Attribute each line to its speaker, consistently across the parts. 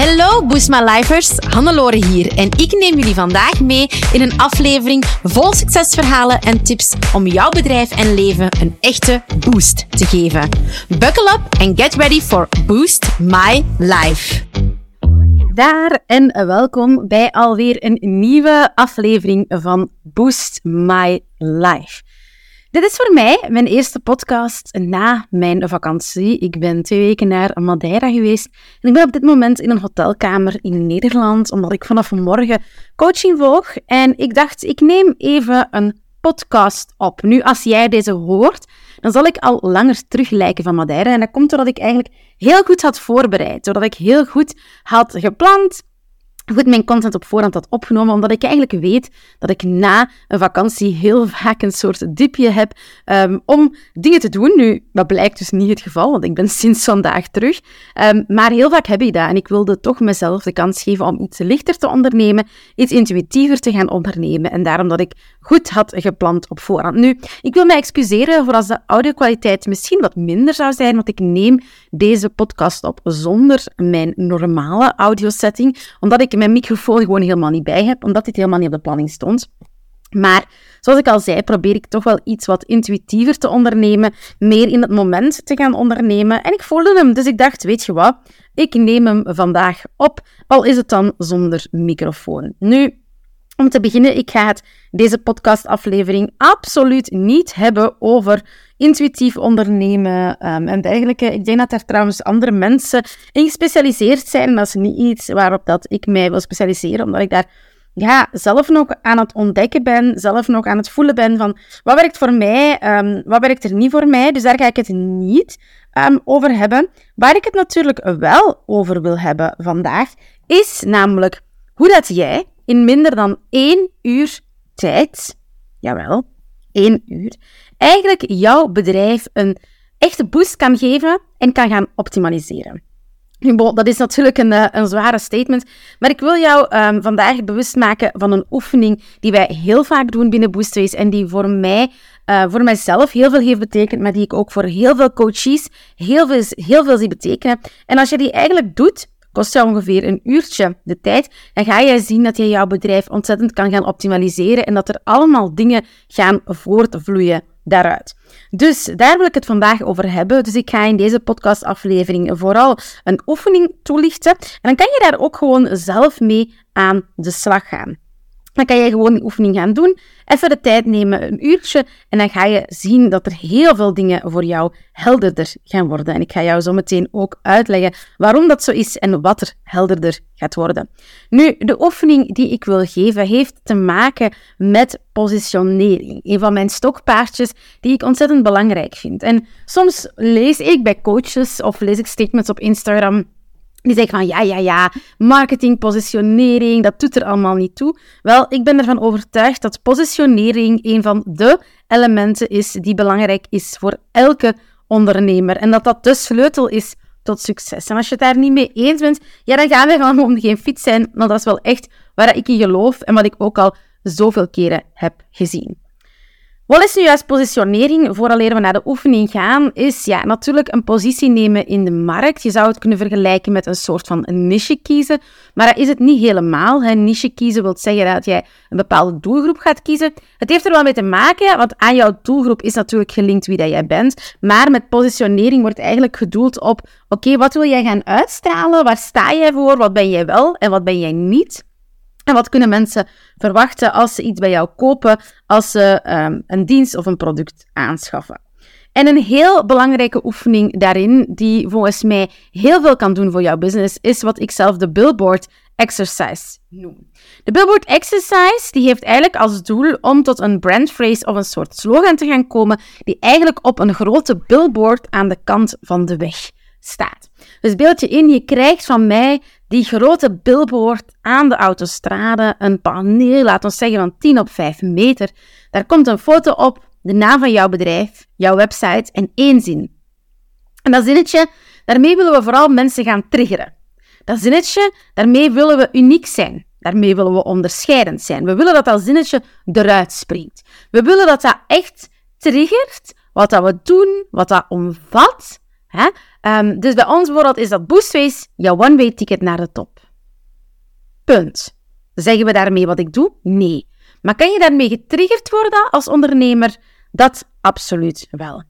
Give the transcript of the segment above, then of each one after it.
Speaker 1: Hallo Boost My Lifers, Hannelore hier en ik neem jullie vandaag mee in een aflevering vol succesverhalen en tips om jouw bedrijf en leven een echte boost te geven. Buckle up and get ready for Boost My Life. Daar en welkom bij alweer een nieuwe aflevering van Boost My Life. Dit is voor mij mijn eerste podcast na mijn vakantie. Ik ben twee weken naar Madeira geweest en ik ben op dit moment in een hotelkamer in Nederland, omdat ik vanaf morgen coaching volg. En ik dacht, ik neem even een podcast op. Nu, als jij deze hoort, dan zal ik al langer terug lijken van Madeira. En dat komt doordat ik eigenlijk heel goed had voorbereid, doordat ik heel goed had gepland, goed mijn content op voorhand had opgenomen, omdat ik eigenlijk weet dat ik na een vakantie heel vaak een soort dipje heb ehm, om dingen te doen. Nu, dat blijkt dus niet het geval, want ik ben sinds vandaag terug. Um, maar heel vaak heb ik dat en ik wilde toch mezelf de kans geven om iets lichter te ondernemen, iets intuïtiever te gaan ondernemen. En daarom dat ik goed had gepland op voorhand. Nu, ik wil mij excuseren voor als de audio-kwaliteit misschien wat minder zou zijn, want ik neem deze podcast op zonder mijn normale audiosetting, omdat ik mijn microfoon gewoon helemaal niet bij heb, omdat dit helemaal niet op de planning stond. Maar zoals ik al zei, probeer ik toch wel iets wat intuïtiever te ondernemen, meer in het moment te gaan ondernemen. En ik voelde hem, dus ik dacht, weet je wat, ik neem hem vandaag op, al is het dan zonder microfoon. Nu, om te beginnen, ik ga het deze podcastaflevering absoluut niet hebben over intuïtief ondernemen um, en dergelijke. Ik denk dat er trouwens andere mensen in gespecialiseerd zijn. Dat is niet iets waarop dat ik mij wil specialiseren, omdat ik daar ja, zelf nog aan het ontdekken ben, zelf nog aan het voelen ben van wat werkt voor mij, um, wat werkt er niet voor mij. Dus daar ga ik het niet um, over hebben. Waar ik het natuurlijk wel over wil hebben vandaag, is namelijk hoe dat jij in minder dan één uur tijd, jawel, één uur, eigenlijk jouw bedrijf een echte boost kan geven en kan gaan optimaliseren. dat is natuurlijk een, eh, een, zware statement, maar ik wil jou um, vandaag bewust maken van een oefening die wij heel vaak doen binnen Boostways en die voor mij, uh, voor mijzelf heel veel heeft betekend, maar die ik ook voor heel veel coaches heel veel, heel veel zie betekenen. En als je die eigenlijk doet, kost jou ongeveer een uurtje de tijd. En ga je zien dat je jouw bedrijf ontzettend kan gaan optimaliseren en dat er allemaal dingen gaan voortvloeien daaruit. Dus daar wil ik het vandaag over hebben. Dus ik ga in deze podcastaflevering vooral een oefening toelichten. En dan kan je daar ook gewoon zelf mee aan de slag gaan. Dan kan je gewoon die oefening gaan doen, even de tijd nemen, een uurtje, en dan ga je zien dat er heel veel dingen voor jou helderder gaan worden. En ik ga jou zo meteen ook uitleggen waarom dat zo is en wat er helderder gaat worden. Nu, de oefening die ik wil geven heeft te maken met positionering. Een van mijn stokpaardjes die ik ontzettend belangrijk vind. En soms lees ik bij coaches of lees ik statements op Instagram die zeggen van ja, ja, ja, marketing, positionering, dat doet er allemaal niet toe. Wel, ik ben ervan overtuigd dat positionering een van de elementen is die belangrijk is voor elke ondernemer. En dat dat de sleutel is tot succes. En als je het daar niet mee eens bent, ja, dan gaan we gewoon geen fit zijn. Maar dat is wel echt waar ik in geloof en wat ik ook al zoveel keren heb gezien. Wat is nu juist positionering, vooraleer we naar de oefening gaan, is ja, natuurlijk een positie nemen in de markt. Je zou het kunnen vergelijken met een soort van niche kiezen, maar dat is het niet helemaal. Een niche kiezen wil zeggen dat jij een bepaalde doelgroep gaat kiezen. Het heeft er wel mee te maken, want aan jouw doelgroep is natuurlijk gelinkt wie dat jij bent, maar met positionering wordt eigenlijk gedoeld op, oké, wat wil jij gaan uitstralen? Waar sta jij voor? Wat ben jij wel en wat ben jij niet? En wat kunnen mensen verwachten als ze iets bij jou kopen, als ze um, een dienst of een product aanschaffen? En een heel belangrijke oefening daarin, die volgens mij heel veel kan doen voor jouw business, is wat ik zelf de billboard exercise noem. De billboard exercise die heeft eigenlijk als doel om tot een brandphrase of een soort slogan te gaan komen, die eigenlijk op een grote billboard aan de kant van de weg Dus beeld je in, je krijgt van mij die grote billboard aan de autostrade, een paneel, laten we zeggen van 10 op 5 meter. Daar komt een foto op, de naam van jouw bedrijf, jouw website en één zin. En dat zinnetje, daarmee willen we vooral mensen gaan triggeren. Dat zinnetje, daarmee willen we uniek zijn. Daarmee willen we onderscheidend zijn. We willen dat dat zinnetje eruit springt. We willen dat dat echt triggert wat dat we doen, wat dat omvat, hè? Ehm, dus bij ons bijvoorbeeld is dat Boostways jouw one-way ticket naar de top. Punt. Zeggen we daarmee wat ik doe? Nee. Maar kan je daarmee getriggerd worden als ondernemer? Dat absoluut wel.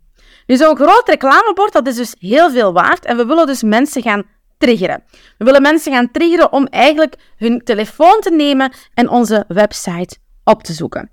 Speaker 1: Nu, zo'n groot reclamebord, dat is dus heel veel waard. En we willen dus mensen gaan triggeren. We willen mensen gaan triggeren om eigenlijk hun telefoon te nemen en onze website op te zoeken.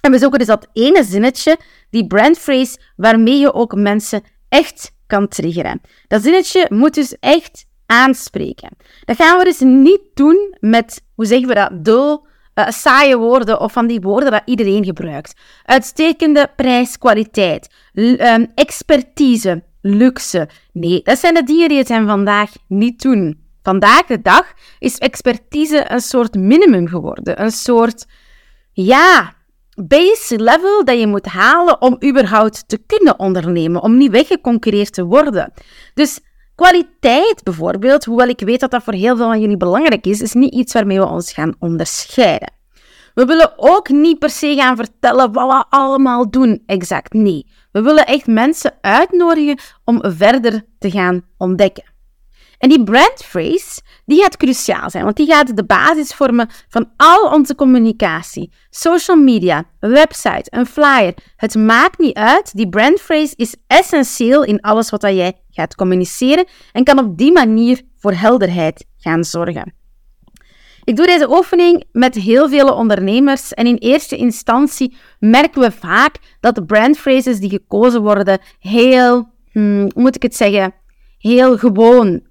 Speaker 1: En we zoeken dus dat ene zinnetje, die brandphrase, waarmee je ook mensen echt kan triggeren. Dat zinnetje moet dus echt aanspreken. Dat gaan we dus niet doen met, hoe zeggen we dat, dul, uh, saaie woorden of van die woorden dat iedereen gebruikt. Uitstekende prijs, kwaliteit, ehm, expertise, luxe. Nee, dat zijn de dingen die het zijn vandaag niet doen. Vandaag de dag is expertise een soort minimum geworden. Een soort, ja, base level dat je moet halen om überhaupt te kunnen ondernemen, om niet weggeconcureerd te worden. Dus kwaliteit bijvoorbeeld, hoewel ik weet dat dat voor heel veel van jullie belangrijk is, is niet iets waarmee we ons gaan onderscheiden. We willen ook niet per se gaan vertellen wat we allemaal doen, exact. Nee, we willen echt mensen uitnodigen om verder te gaan ontdekken. En die brandphrase, die gaat cruciaal zijn, want die gaat de basis vormen van al onze communicatie. Social media, website, een flyer. Het maakt niet uit. Die brandphrase is essentieel in alles wat jij gaat communiceren en kan op die manier voor helderheid gaan zorgen. Ik doe deze oefening met heel veel ondernemers en in eerste instantie merken we vaak dat de brandphrases die gekozen worden heel, hmm, hoe moet ik het zeggen, heel gewoon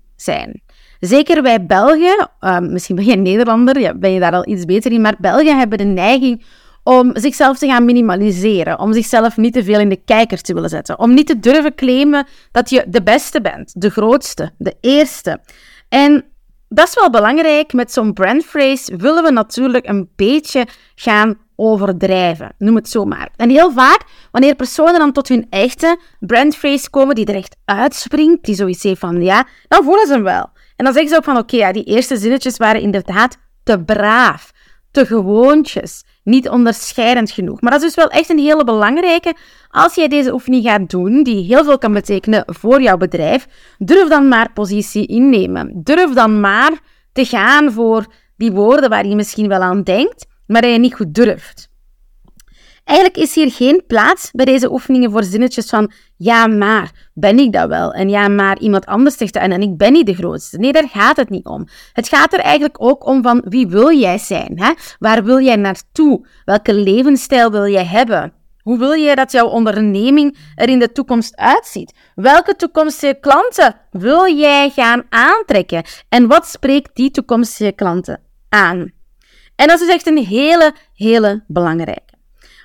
Speaker 1: Zeker wij Belgen, ehm, misschien ben je Nederlander, ja, ben je daar al iets beter in, maar Belgen hebben de neiging om zichzelf te gaan minimaliseren, om zichzelf niet te veel in de kijker te willen zetten, om niet te durven claimen dat je de beste bent, de grootste, de eerste. En dat is wel belangrijk. Met zo'n brandphrase willen we natuurlijk een beetje gaan overdrijven. Noem het zo maar. En heel vaak, wanneer personen dan tot hun echte brandphrase komen, die er echt uitspringt, die zoiets van ja, dan voelen ze hem wel. En dan zeggen ze ook van oké, ja, die eerste zinnetjes waren inderdaad te braaf, te gewoontjes, niet onderscheidend genoeg. Maar dat is dus wel echt een hele belangrijke. Als jij deze oefening gaat doen, die heel veel kan betekenen voor jouw bedrijf, durf dan maar positie innemen. Durf dan maar te gaan voor die woorden waar je misschien wel aan denkt, maar dat je niet goed durft. Eigenlijk is hier geen plaats bij deze oefeningen voor zinnetjes van ja, maar ben ik dat wel? En ja, maar iemand anders zegt dat en, ik ben niet de grootste. Nee, daar gaat het niet om. Het gaat er eigenlijk ook om van wie wil jij zijn? Hè? Waar wil jij naartoe? Welke levensstijl wil jij hebben? Hoe wil jij dat jouw onderneming er in de toekomst uitziet? Welke toekomstige klanten wil jij gaan aantrekken? En wat spreekt die toekomstige klanten aan? En dat is echt een hele, hele belangrijke.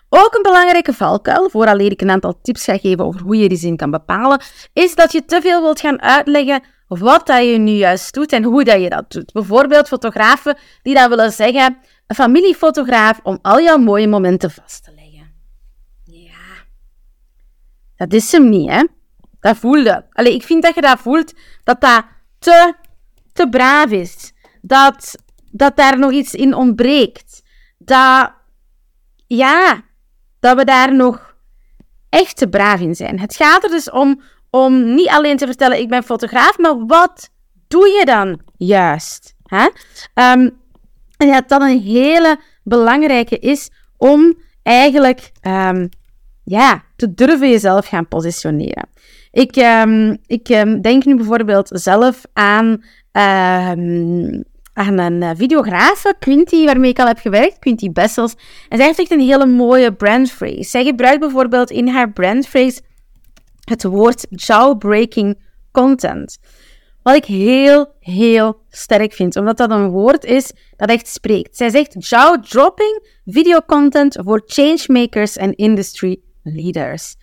Speaker 1: Ook een belangrijke valkuil, vooraleer ik een aantal tips ga geven over hoe je die zin kan bepalen, is dat je te veel wilt gaan uitleggen wat dat je nu juist doet en hoe dat je dat doet. Bijvoorbeeld fotografen die dan willen zeggen, een familiefotograaf om al jouw mooie momenten vast te leggen. Ja, dat is hem niet, hè. Dat voelde. Allee, ik vind dat je dat voelt, dat dat te, te braaf is. Dat, dat daar nog iets in ontbreekt. Dat, ja, dat we daar nog echt te braaf in zijn. Het gaat er dus om om niet alleen te vertellen, ik ben fotograaf, maar wat doe je dan juist? Hè? Um, en dat dat een hele belangrijke is om eigenlijk um, ja, te durven jezelf gaan positioneren. Ik, um, ik denk nu bijvoorbeeld zelf aan aan een uh, videografe, Quinty, waarmee ik al heb gewerkt, Quinty Bessels. En zij heeft echt een hele mooie brandphrase. Zij gebruikt bijvoorbeeld in haar brandphrase het woord jawbreaking content. Wat ik heel, heel sterk vind, omdat dat een woord is dat echt spreekt. Zij zegt jaw-dropping video content voor changemakers en industry leaders.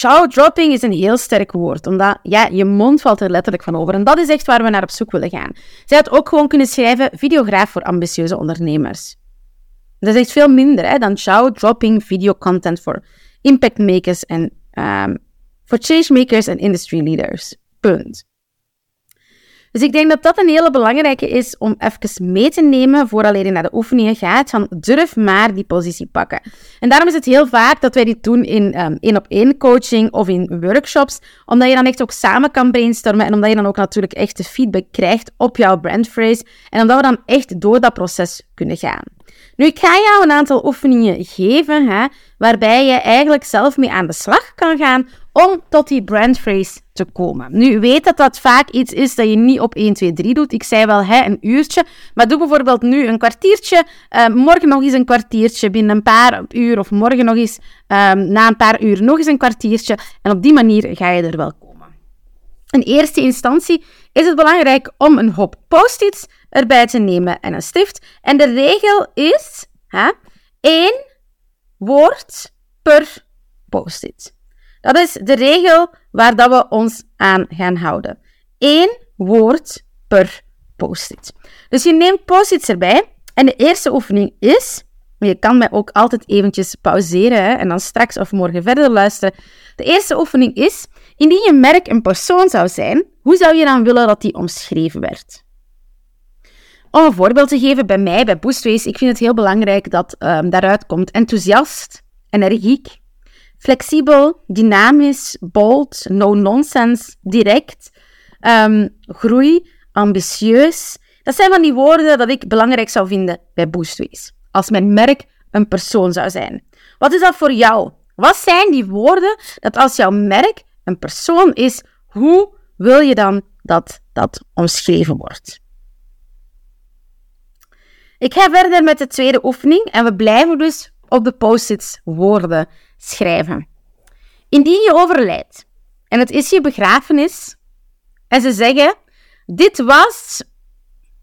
Speaker 1: Jaw-dropping is een heel sterk woord, omdat ja, je mond valt er letterlijk van over. En dat is echt waar we naar op zoek willen gaan. Zij had ook gewoon kunnen schrijven videograaf voor ambitieuze ondernemers. Dat is echt veel minder hè, dan jaw-dropping video content voor impact makers en um, voor change makers en industry leaders. Punt. Dus ik denk dat dat een hele belangrijke is om even mee te nemen voordat je naar de oefeningen gaat. Van durf maar die positie pakken. En daarom is het heel vaak dat wij dit doen in ehm, één-op-één coaching of in workshops. Omdat je dan echt ook samen kan brainstormen. En omdat je dan ook natuurlijk echt de feedback krijgt op jouw brandphrase. En omdat we dan echt door dat proces kunnen gaan. Nu, ik ga jou een aantal oefeningen geven, hè, waarbij je eigenlijk zelf mee aan de slag kan gaan om tot die brandphrase te komen. Nu, weet dat dat vaak iets is dat je niet op 1, 2, 3 doet. Ik zei wel, hè, een uurtje. Maar doe bijvoorbeeld nu een kwartiertje, uh, morgen nog eens een kwartiertje, binnen een paar uur, of morgen nog eens, um, na een paar uur nog eens een kwartiertje. En op die manier ga je er wel komen. In eerste instantie is het belangrijk om een hoop post-its erbij te nemen en een stift. En de regel is hè, één woord per post-it. Dat is de regel waar dat we ons aan gaan houden. Eén woord per post-it. Dus je neemt post-its erbij. En de eerste oefening is... Je kan mij ook altijd eventjes pauzeren en dan straks of morgen verder luisteren. De eerste oefening is... Indien je merk een persoon zou zijn, hoe zou je dan willen dat die omschreven werd? Om een voorbeeld te geven, bij mij, bij Boostways, ik vind het heel belangrijk dat um, daaruit komt enthousiast, energiek, flexibel, dynamisch, bold, no-nonsense, direct, um, groei, ambitieus. Dat zijn van die woorden dat ik belangrijk zou vinden bij Boostways. Als mijn merk een persoon zou zijn. Wat is dat voor jou? Wat zijn die woorden dat als jouw merk een persoon is, hoe wil je dan dat dat omschreven wordt? Ik ga verder met de tweede oefening en we blijven dus op de post-its woorden schrijven. Indien je overlijdt en het is je begrafenis en ze zeggen: Dit was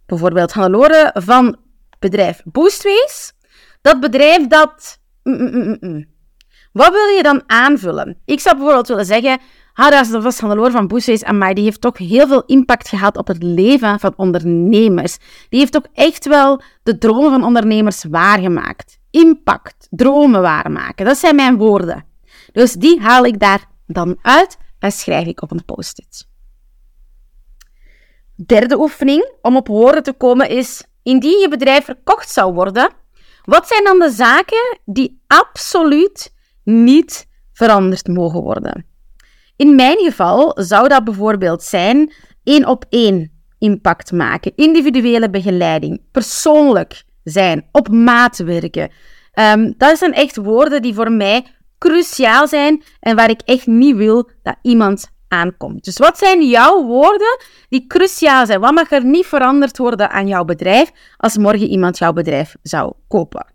Speaker 1: bijvoorbeeld Hannelore van bedrijf Boostways, dat bedrijf dat. Mm, mm, mm, Wat wil je dan aanvullen? Ik zou bijvoorbeeld willen zeggen: Ah, dat was van Boostways, en die heeft toch heel veel impact gehad op het leven van ondernemers. Die heeft ook echt wel de dromen van ondernemers waargemaakt impact, dromen waarmaken. Dat zijn mijn woorden. Dus die haal ik daar dan uit en schrijf ik op een post-it. Derde oefening om op woorden te komen is: indien je bedrijf verkocht zou worden, wat zijn dan de zaken die absoluut niet veranderd mogen worden? In mijn geval zou dat bijvoorbeeld zijn één op één impact maken, individuele begeleiding, persoonlijk zijn, op maat werken. Um, dat zijn echt woorden die voor mij cruciaal zijn en waar ik echt niet wil dat iemand aankomt. Dus wat zijn jouw woorden die cruciaal zijn? Wat mag er niet veranderd worden aan jouw bedrijf als morgen iemand jouw bedrijf zou kopen?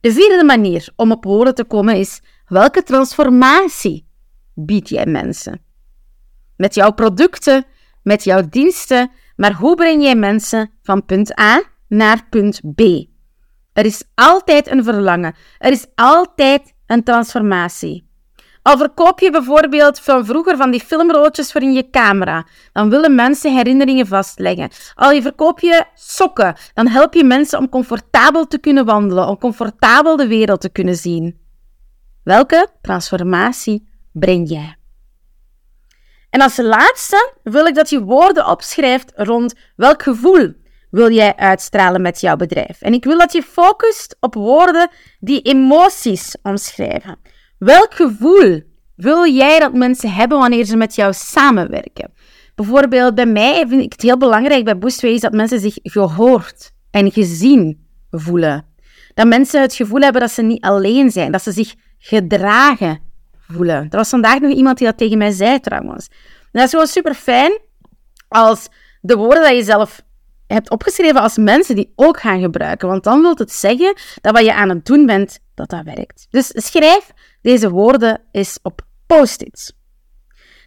Speaker 1: De vierde manier om op woorden te komen is: welke transformatie bied jij mensen? Met jouw producten, met jouw diensten, maar hoe breng jij mensen van punt A naar punt B? Er is altijd een verlangen. Er is altijd een transformatie. Al verkoop je bijvoorbeeld van vroeger van die filmroodjes voor in je camera, dan willen mensen herinneringen vastleggen. Al je verkoop je sokken, dan help je mensen om comfortabel te kunnen wandelen, om comfortabel de wereld te kunnen zien. Welke transformatie breng jij? En als laatste wil ik dat je woorden opschrijft rond welk gevoel wil jij uitstralen met jouw bedrijf? En ik wil dat je focust op woorden die emoties omschrijven. Welk gevoel wil jij dat mensen hebben wanneer ze met jou samenwerken? Bijvoorbeeld bij mij vind ik het heel belangrijk bij Boostways dat mensen zich gehoord en gezien voelen. Dat mensen het gevoel hebben dat ze niet alleen zijn, dat ze zich gedragen voelen. Er was vandaag nog iemand die dat tegen mij zei trouwens. En dat is gewoon super fijn als de woorden dat je zelf hebt opgeschreven als mensen die ook gaan gebruiken. Want dan wil het zeggen dat wat je aan het doen bent, dat dat werkt. Dus schrijf deze woorden eens op post-its.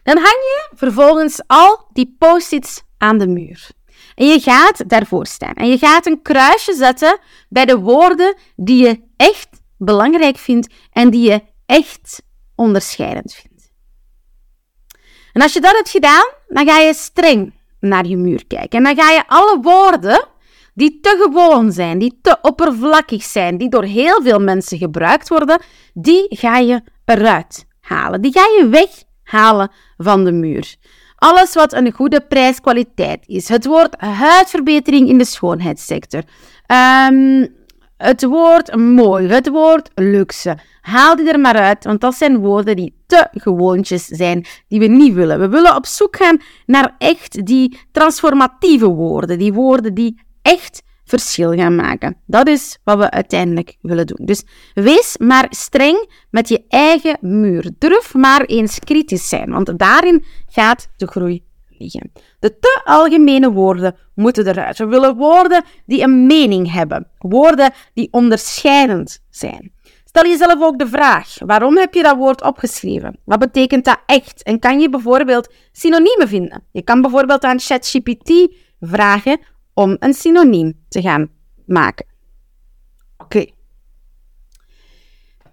Speaker 1: Dan hang je vervolgens al die post-its aan de muur. En je gaat daarvoor staan. En je gaat een kruisje zetten bij de woorden die je echt belangrijk vindt en die je echt onderscheidend vindt. En als je dat hebt gedaan, dan ga je streng naar je muur kijken. En dan ga je alle woorden die te gewoon zijn, die te oppervlakkig zijn, die door heel veel mensen gebruikt worden, die ga je eruit halen. Die ga je weghalen van de muur. Alles wat een goede prijskwaliteit is. Het woord huidverbetering in de schoonheidssector. Ehm, het woord mooi, het woord luxe. Haal die er maar uit, want dat zijn woorden die te gewoontjes zijn, die we niet willen. We willen op zoek gaan naar echt die transformatieve woorden, die woorden die echt verschil gaan maken. Dat is wat we uiteindelijk willen doen. Dus wees maar streng met je eigen muur. Durf maar eens kritisch zijn, want daarin gaat de groei liggen. De te algemene woorden moeten eruit. We willen woorden die een mening hebben, woorden die onderscheidend zijn. Stel jezelf ook de vraag: waarom heb je dat woord opgeschreven? Wat betekent dat echt? En kan je bijvoorbeeld synoniemen vinden? Je kan bijvoorbeeld aan ChatGPT vragen om een synoniem te gaan maken. Oké.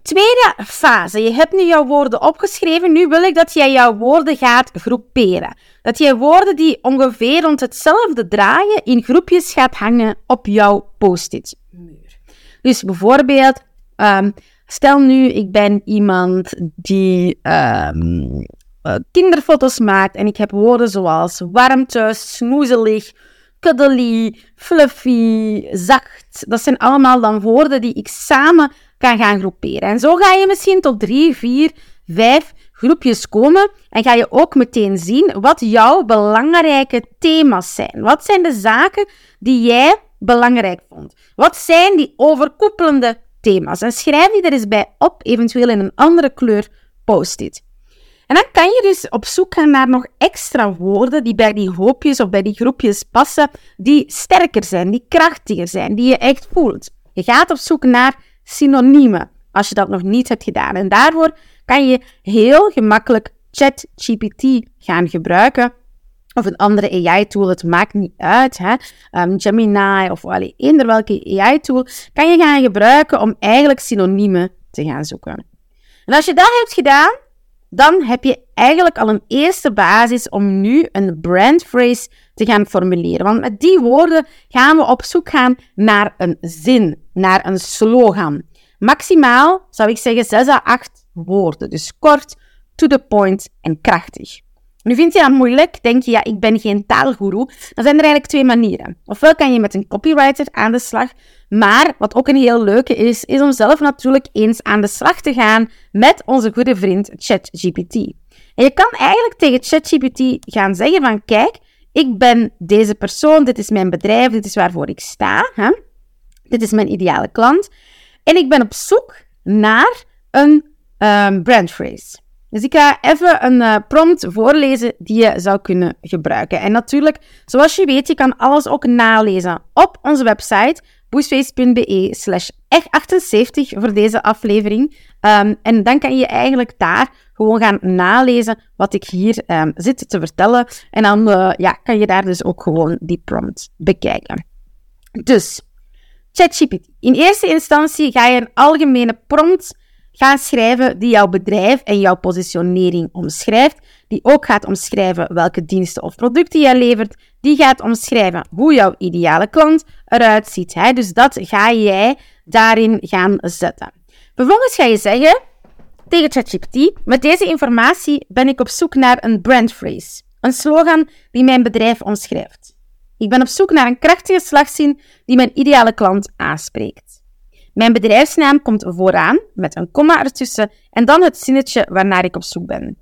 Speaker 1: Tweede fase. Je hebt nu jouw woorden opgeschreven. Nu wil ik dat jij jouw woorden gaat groeperen. Dat je woorden die ongeveer rond hetzelfde draaien in groepjes gaat hangen op jouw post-it muur. Dus bijvoorbeeld, um, stel nu ik ben iemand die um, kinderfoto's maakt en ik heb woorden zoals warmte, snoezelig, cuddly, fluffy, zacht. Dat zijn allemaal dan woorden die ik samen kan gaan groeperen. En zo ga je misschien tot drie, vier, vijf groepjes komen en ga je ook meteen zien wat jouw belangrijke thema's zijn. Wat zijn de zaken die jij belangrijk vond? Wat zijn die overkoepelende thema's? En schrijf die er eens bij op, eventueel in een andere kleur post-it. En dan kan je dus op zoek gaan naar nog extra woorden die bij die hoopjes of bij die groepjes passen, die sterker zijn, die krachtiger zijn, die je echt voelt. Je gaat op zoek naar synoniemen, als je dat nog niet hebt gedaan. En daarvoor kan je heel gemakkelijk ChatGPT gaan gebruiken. Of een andere AI-tool, het maakt niet uit. Hè? Um, Gemini of allee, eender welke AI-tool kan je gaan gebruiken om eigenlijk synoniemen te gaan zoeken. En als je dat hebt gedaan, dan heb je eigenlijk al een eerste basis om nu een brandphrase te gaan formuleren. Want met die woorden gaan we op zoek gaan naar een zin, naar een slogan. Maximaal zou ik zeggen 6 à 8 woorden. Dus kort, to the point en krachtig. Nu vind je dat moeilijk, denk je, ja, ik ben geen taalgoeroe. Dan zijn er eigenlijk twee manieren. Ofwel kan je met een copywriter aan de slag, maar wat ook een heel leuke is, is om zelf natuurlijk eens aan de slag te gaan met onze goede vriend ChatGPT. En je kan eigenlijk tegen ChatGPT gaan zeggen van, kijk, ik ben deze persoon, dit is mijn bedrijf, dit is waarvoor ik sta, hè? dit is mijn ideale klant. En ik ben op zoek naar een um, brandphrase. Dus ik ga even een uh, prompt voorlezen die je zou kunnen gebruiken. En natuurlijk, zoals je weet, je kan alles ook nalezen op onze website boostface.be slash 78 voor deze aflevering. Um, en dan kan je eigenlijk daar gewoon gaan nalezen wat ik hier um, zit te vertellen. En dan uh, ja, kan je daar dus ook gewoon die prompt bekijken. Dus, ChatGPT. In eerste instantie ga je een algemene prompt gaan schrijven die jouw bedrijf en jouw positionering omschrijft. Die ook gaat omschrijven welke diensten of producten jij levert. Die gaat omschrijven hoe jouw ideale klant eruit ziet. Hè? Dus dat ga jij daarin gaan zetten. Vervolgens ga je zeggen tegen ChatGPT: Met deze informatie ben ik op zoek naar een brandphrase. Een slogan die mijn bedrijf omschrijft. Ik ben op zoek naar een krachtige slagzin die mijn ideale klant aanspreekt. Mijn bedrijfsnaam komt vooraan met een komma ertussen en dan het zinnetje waarnaar ik op zoek ben.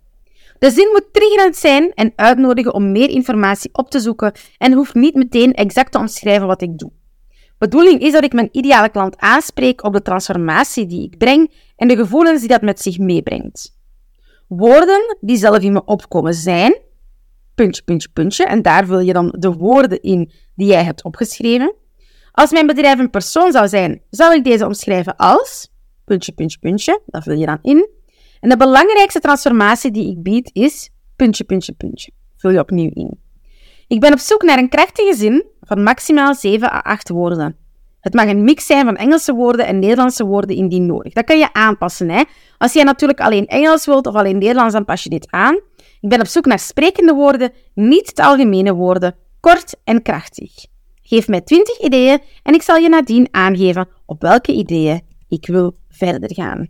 Speaker 1: De zin moet triggerend zijn en uitnodigen om meer informatie op te zoeken en hoeft niet meteen exact te omschrijven wat ik doe. Bedoeling is dat ik mijn ideale klant aanspreek op de transformatie die ik breng en de gevoelens die dat met zich meebrengt. Woorden die zelf in me opkomen zijn, puntje, puntje, puntje, en daar vul je dan de woorden in die jij hebt opgeschreven. Als mijn bedrijf een persoon zou zijn, zou ik deze omschrijven als puntje, puntje, puntje. Dat vul je dan in. En de belangrijkste transformatie die ik bied is puntje, puntje, puntje. Vul je opnieuw in. Ik ben op zoek naar een krachtige zin van maximaal 7 à 8 woorden. Het mag een mix zijn van Engelse woorden en Nederlandse woorden indien nodig. Dat kan je aanpassen. Hè? Als jij natuurlijk alleen Engels wilt of alleen Nederlands, dan pas je dit aan. Ik ben op zoek naar sprekende woorden, niet te algemene woorden, kort en krachtig. Geef mij 20 ideeën en ik zal je nadien aangeven op welke ideeën ik wil verder gaan.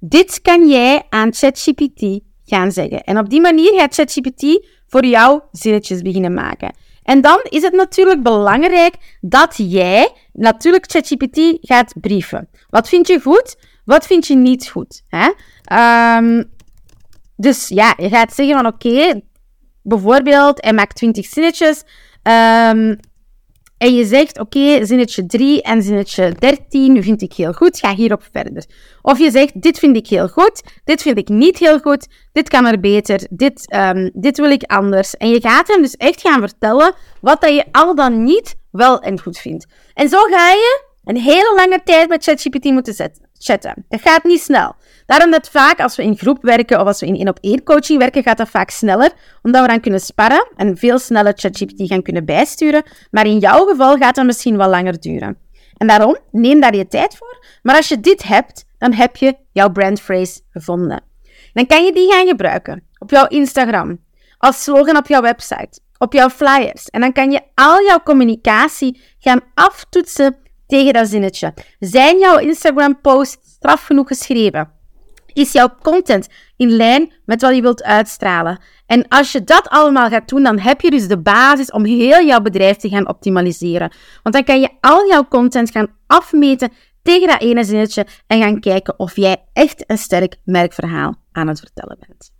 Speaker 1: Dit kan jij aan ChatGPT gaan zeggen. En op die manier gaat ChatGPT voor jou zinnetjes beginnen maken. En dan is het natuurlijk belangrijk dat jij natuurlijk ChatGPT gaat brieven. Wat vind je goed? Wat vind je niet goed? Hè? Um, dus ja, je gaat zeggen van oké, bijvoorbeeld, hij maakt 20 zinnetjes. Um, en je zegt, oké, zinnetje 3 en zinnetje 13 vind ik heel goed, ga hierop verder. Of je zegt, dit vind ik heel goed, dit vind ik niet heel goed, dit kan er beter, dit, um, dit wil ik anders. En je gaat hem dus echt gaan vertellen wat dat je al dan niet wel en goed vindt. En zo ga je een hele lange tijd met ChatGPT moeten zetten, chatten. Dat gaat niet snel. Daarom dat vaak als we in groep werken of als we in één op één coaching werken, gaat dat vaak sneller, omdat we dan kunnen sparren en veel sneller ChatGPT gaan kunnen bijsturen. Maar in jouw geval gaat dat misschien wel langer duren. En daarom, neem daar je tijd voor. Maar als je dit hebt, dan heb je jouw brandphrase gevonden. Dan kan je die gaan gebruiken op jouw Instagram, als slogan op jouw website, op jouw flyers. En dan kan je al jouw communicatie gaan aftoetsen tegen dat zinnetje. Zijn jouw Instagram-posts straf genoeg geschreven? Is jouw content in lijn met wat je wilt uitstralen? En als je dat allemaal gaat doen, dan heb je dus de basis om heel jouw bedrijf te gaan optimaliseren. Want dan kan je al jouw content gaan afmeten tegen dat ene zinnetje en gaan kijken of jij echt een sterk merkverhaal aan het vertellen bent.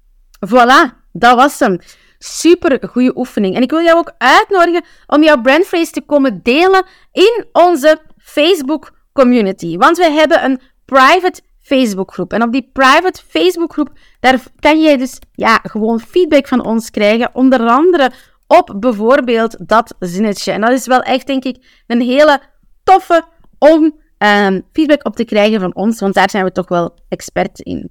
Speaker 1: Voilà, dat was hem. Super goede oefening. En ik wil jou ook uitnodigen om jouw brandphrase te komen delen in onze Facebook community. Want we hebben een private Facebookgroep. En op die private Facebookgroep, daar kan je dus ja, gewoon feedback van ons krijgen. Onder andere op bijvoorbeeld dat zinnetje. En dat is wel echt, denk ik, een hele toffe om um, feedback op te krijgen van ons, want daar zijn we toch wel expert in.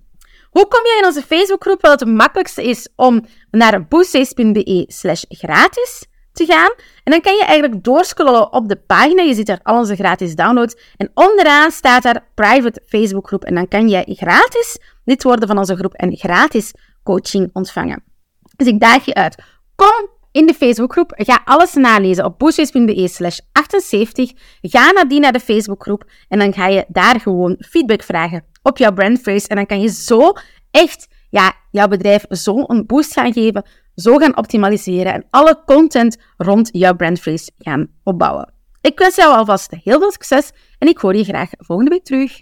Speaker 1: Hoe kom je in onze Facebookgroep? Wel, het makkelijkste is om naar boostface.be slash gratis gaan. En dan kan je eigenlijk doorscrollen op de pagina. Je ziet daar al onze gratis downloads. En onderaan staat daar private Facebookgroep. En dan kan jij gratis lid worden van onze groep en gratis coaching ontvangen. Dus ik daag je uit. Kom in de Facebookgroep. Ga alles nalezen op boostface.be slash 78. Ga nadien naar de Facebookgroep en dan ga je daar gewoon feedback vragen op jouw brandphrase. En dan kan je zo echt ja, jouw bedrijf zo een boost gaan geven, zo gaan optimaliseren en alle content rond jouw brandphrase gaan opbouwen. Ik wens jou alvast heel veel succes en ik hoor je graag volgende week terug.